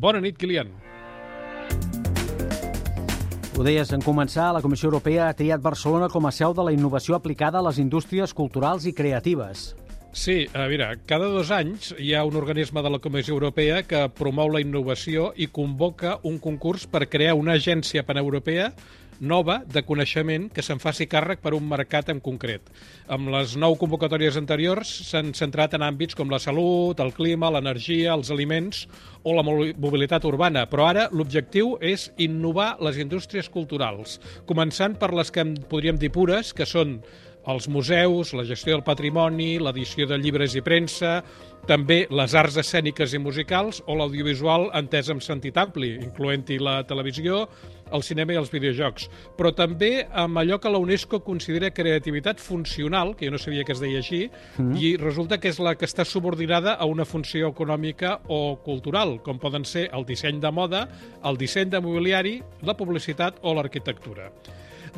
Bona nit, Kilian. Ho deies, en començar, la Comissió Europea ha triat Barcelona com a seu de la innovació aplicada a les indústries culturals i creatives. Sí, a veure, cada dos anys hi ha un organisme de la Comissió Europea que promou la innovació i convoca un concurs per crear una agència paneuropea nova de coneixement que se'n faci càrrec per un mercat en concret. Amb les nou convocatòries anteriors s'han centrat en àmbits com la salut, el clima, l'energia, els aliments o la mobilitat urbana, però ara l'objectiu és innovar les indústries culturals, començant per les que podríem dir pures, que són els museus, la gestió del patrimoni, l'edició de llibres i premsa, també les arts escèniques i musicals o l'audiovisual entès en sentit ampli, incloent-hi la televisió, el cinema i els videojocs, però també amb allò que la UNESCO considera creativitat funcional, que jo no sabia que es deia així, mm. i resulta que és la que està subordinada a una funció econòmica o cultural, com poden ser el disseny de moda, el disseny de mobiliari, la publicitat o l'arquitectura.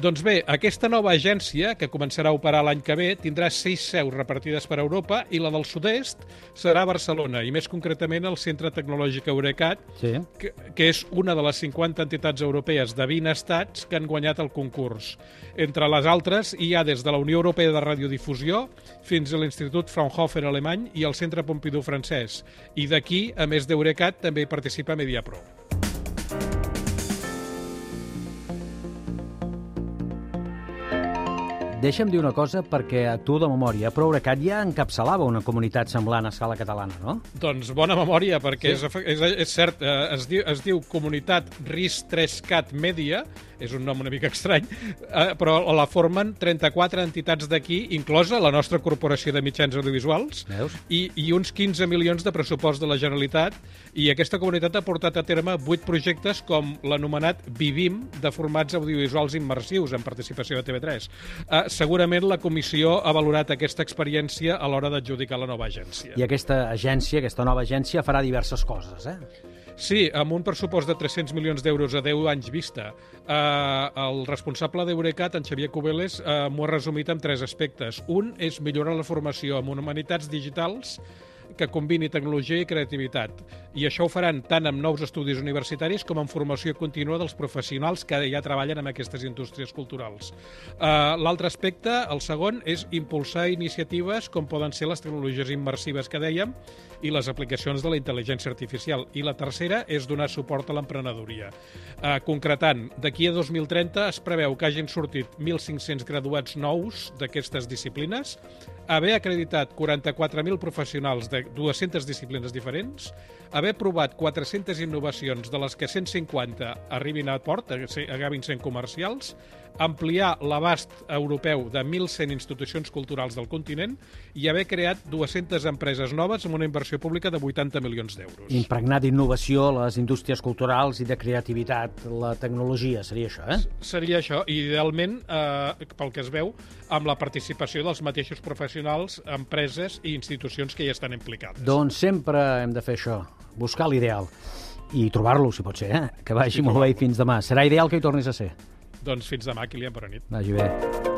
Doncs bé, aquesta nova agència, que començarà a operar l'any que ve, tindrà sis seus repartides per Europa i la del sud-est serà a Barcelona, i més concretament el Centre Tecnològic Eurecat, sí. que, que és una de les 50 entitats europees de 20 estats que han guanyat el concurs. Entre les altres hi ha des de la Unió Europea de Radiodifusió fins a l'Institut Fraunhofer alemany i el Centre Pompidou francès. I d'aquí, a més d'Eurecat, també hi participa Mediapro. Deixa'm dir una cosa perquè tu de memòria, però Eurecat ja encapçalava una comunitat semblant a escala catalana, no? Doncs bona memòria, perquè sí. és, és, és cert, eh, es, diu, es diu Comunitat RIS3CAT Media, és un nom una mica estrany, eh, però la formen 34 entitats d'aquí, inclosa la nostra Corporació de Mitjans Audiovisuals, Veus? I, i uns 15 milions de pressupost de la Generalitat, i aquesta comunitat ha portat a terme 8 projectes com l'anomenat Vivim, de formats audiovisuals immersius, en participació de TV3. Eh, segurament la comissió ha valorat aquesta experiència a l'hora d'adjudicar la nova agència. I aquesta agència, aquesta nova agència, farà diverses coses, eh? Sí, amb un pressupost de 300 milions d'euros a 10 anys vista. Eh, el responsable d'Eurecat, en Xavier Cubeles, eh, m'ho ha resumit en tres aspectes. Un és millorar la formació en humanitats digitals, que combini tecnologia i creativitat. I això ho faran tant amb nous estudis universitaris com en formació contínua dels professionals que ja treballen en aquestes indústries culturals. Uh, L'altre aspecte, el segon, és impulsar iniciatives com poden ser les tecnologies immersives que dèiem i les aplicacions de la intel·ligència artificial. I la tercera és donar suport a l'emprenedoria. Uh, concretant, d'aquí a 2030 es preveu que hagin sortit 1.500 graduats nous d'aquestes disciplines, haver acreditat 44.000 professionals de 200 disciplines diferents, haver provat 400 innovacions de les que 150 arribin a port, acabin sent comercials, ampliar l'abast europeu de 1.100 institucions culturals del continent i haver creat 200 empreses noves amb una inversió pública de 80 milions d'euros. Impregnar d'innovació les indústries culturals i de creativitat, la tecnologia, seria això, eh? Seria això, i idealment, eh, pel que es veu, amb la participació dels mateixos professionals, empreses i institucions que hi estan implicades. Doncs sempre hem de fer això, buscar l'ideal i trobar-lo, si pot ser, eh? Que vagi sí, molt bé i fins demà. Serà ideal que hi tornis a ser. Doncs fins demà, Kilian, bona nit. Vagi bé.